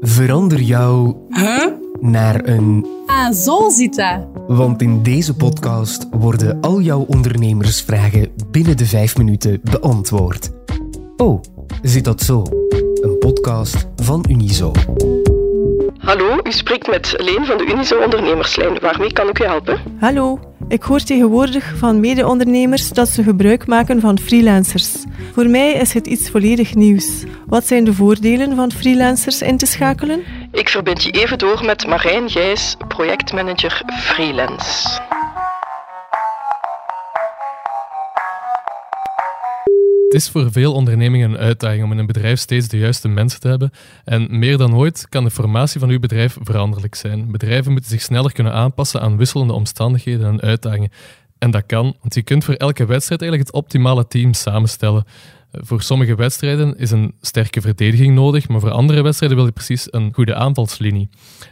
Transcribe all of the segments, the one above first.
Verander jou Huh? naar een. Ah, zo zit dat. Want in deze podcast worden al jouw ondernemersvragen binnen de vijf minuten beantwoord. Oh, zit dat zo? Een podcast van Unizo. Hallo, u spreekt met Leen van de Unizo Ondernemerslijn. Waarmee kan ik u helpen? Hallo, ik hoor tegenwoordig van mede-ondernemers dat ze gebruik maken van freelancers. Voor mij is het iets volledig nieuws. Wat zijn de voordelen van freelancers in te schakelen? Ik verbind je even door met Marijn Gijs, projectmanager freelance. Het is voor veel ondernemingen een uitdaging om in een bedrijf steeds de juiste mensen te hebben. En meer dan ooit kan de formatie van uw bedrijf veranderlijk zijn. Bedrijven moeten zich sneller kunnen aanpassen aan wisselende omstandigheden en uitdagingen. En dat kan, want je kunt voor elke wedstrijd eigenlijk het optimale team samenstellen. Voor sommige wedstrijden is een sterke verdediging nodig, maar voor andere wedstrijden wil je precies een goede aanvalslinie.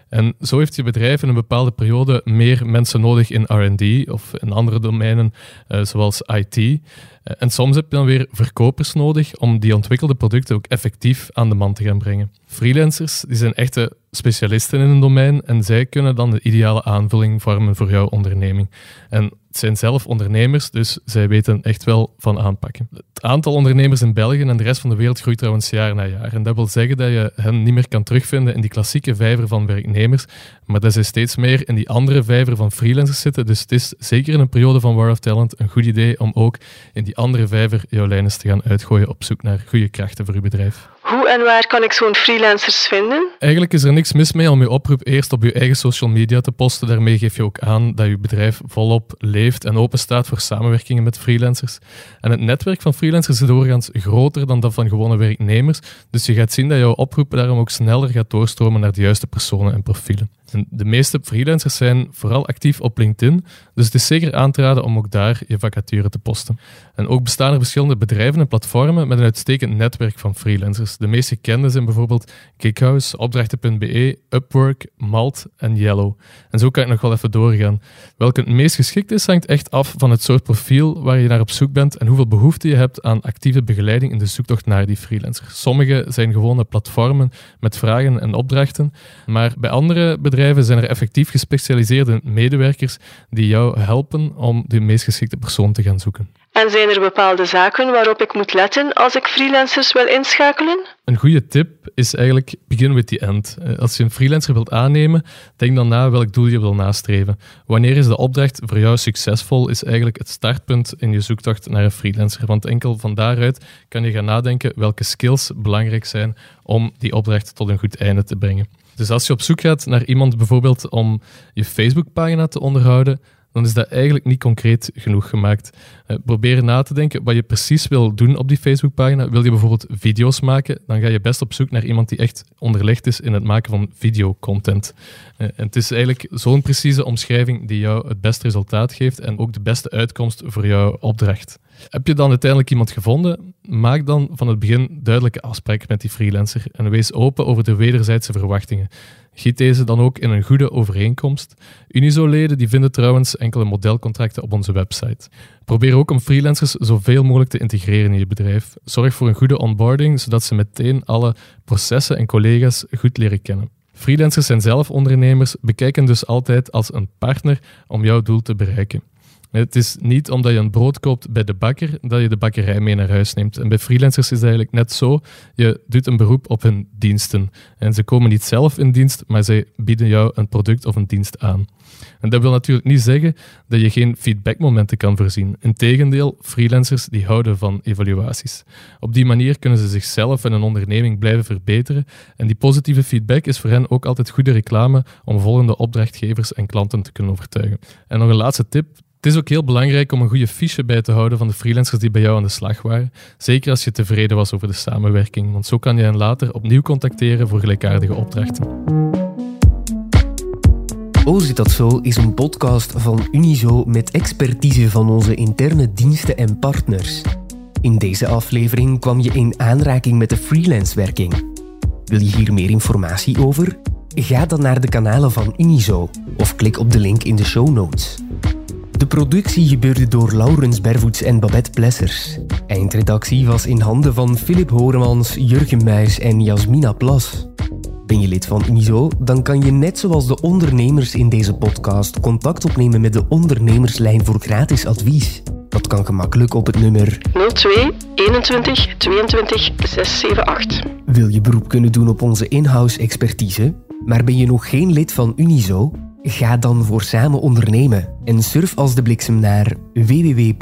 En zo heeft je bedrijf in een bepaalde periode meer mensen nodig in RD of in andere domeinen, eh, zoals IT. Eh, En soms heb je dan weer verkopers nodig om die ontwikkelde producten ook effectief aan de man te gaan brengen. Freelancers die zijn echte specialisten in een domein en zij kunnen dan de ideale aanvulling vormen voor jouw onderneming. En het zijn zelf ondernemers, dus zij weten echt wel van aanpakken. Het aantal ondernemers in België en de rest van de wereld groeit trouwens jaar na jaar. En dat wil zeggen dat je hen niet meer kan terugvinden in die klassieke vijver van werknemers, maar dat zij steeds meer in die andere vijver van freelancers zitten. Dus het is zeker in een periode van War of Talent een goed idee om ook in die andere vijver jouw lijnen te gaan uitgooien op zoek naar goede krachten voor je bedrijf. Hoe en waar kan ik zo'n freelancers vinden? Eigenlijk is er niks mis mee om je oproep eerst op je eigen social media te posten. Daarmee geef je ook aan dat je bedrijf volop leeft en open staat voor samenwerkingen met freelancers. En het netwerk van freelancers is doorgaans groter dan dat van gewone werknemers. Dus je gaat zien dat jouw oproep daarom ook sneller gaat doorstromen naar de juiste personen en profielen. De meeste freelancers zijn vooral actief op LinkedIn, dus het is zeker aan te raden om ook daar je vacature te posten. En ook bestaan er verschillende bedrijven en platformen met een uitstekend netwerk van freelancers. De meest gekende zijn bijvoorbeeld Kickhouse, Opdrachten.be, Upwork, Malt en Yellow. En zo kan ik nog wel even doorgaan. Welke het meest geschikt is, hangt echt af van het soort profiel waar je naar op zoek bent en hoeveel behoefte je hebt aan actieve begeleiding in de zoektocht naar die freelancer. Sommige zijn gewone platformen met vragen en opdrachten, maar bij andere bedrijven zijn er effectief gespecialiseerde medewerkers die jou helpen om de meest geschikte persoon te gaan zoeken. En zijn er bepaalde zaken waarop ik moet letten als ik freelancers wil inschakelen? Een goede tip is eigenlijk begin with the end. Eh, Als je een freelancer wilt aannemen, denk dan na welk doel je wil nastreven. Wanneer is de opdracht voor jou succesvol, is eigenlijk het startpunt in je zoektocht naar een freelancer. Want enkel van daaruit kan je gaan nadenken welke skills belangrijk zijn om die opdracht tot een goed einde te brengen. Dus als je op zoek gaat naar iemand bijvoorbeeld om je Facebookpagina te onderhouden, dan is dat eigenlijk niet concreet genoeg gemaakt. Eh, probeer na te denken wat je precies wil doen op die Facebookpagina. Wil je bijvoorbeeld video's maken, dan ga je best op zoek naar iemand die echt onderlegd is in het maken van videocontent. Eh, en het is eigenlijk zo'n precieze omschrijving die jou het beste resultaat geeft en ook de beste uitkomst voor jouw opdracht. Heb je dan uiteindelijk iemand gevonden? Maak dan van het begin duidelijke afspraken met die freelancer en wees open over de wederzijdse verwachtingen. Giet deze dan ook in een goede overeenkomst. Unizo-leden die vinden trouwens enkele modelcontracten op onze website. Probeer ook om freelancers zoveel mogelijk te integreren in je bedrijf. Zorg voor een goede onboarding, zodat ze meteen alle processen en collega's goed leren kennen. Freelancers zijn zelf ondernemers, bekijken dus altijd als een partner om jouw doel te bereiken. Het is niet omdat je een brood koopt bij de bakker dat je de bakkerij mee naar huis neemt. En bij freelancers is het eigenlijk net zo. Je doet een beroep op hun diensten. En ze komen niet zelf in dienst, maar zij bieden jou een product of een dienst aan. En dat wil natuurlijk niet zeggen dat je geen feedbackmomenten kan voorzien. Integendeel, freelancers die houden van evaluaties. Op die manier kunnen ze zichzelf en een onderneming blijven verbeteren. En die positieve feedback is voor hen ook altijd goede reclame om volgende opdrachtgevers en klanten te kunnen overtuigen. En nog een laatste tip. Het is ook heel belangrijk om een goede fiche bij te houden van de freelancers die bij jou aan de slag waren. Zeker als je tevreden was over de samenwerking, want zo kan je hen later opnieuw contacteren voor gelijkaardige opdrachten. Oh, zit dat zo? Is een podcast van Unizo met expertise van onze interne diensten en partners. In deze aflevering kwam je in aanraking met de freelancewerking. Wil je hier meer informatie over? Ga dan naar de kanalen van Unizo of klik op de link in de show notes. De productie gebeurde door Laurens Bervoets en Babette Plessers. Eindredactie was in handen van Philip Horemans, Jurgen Muis en Jasmina Plas. Ben je lid van Unizo? Dan kan je net zoals de ondernemers in deze podcast contact opnemen met de ondernemerslijn voor gratis advies. Dat kan gemakkelijk op het nummer 02 21 22 678. Wil je beroep kunnen doen op onze in-house expertise? Maar ben je nog geen lid van Unizo? Ga dan voor samen ondernemen en surf als de bliksem naar www.unizo.be.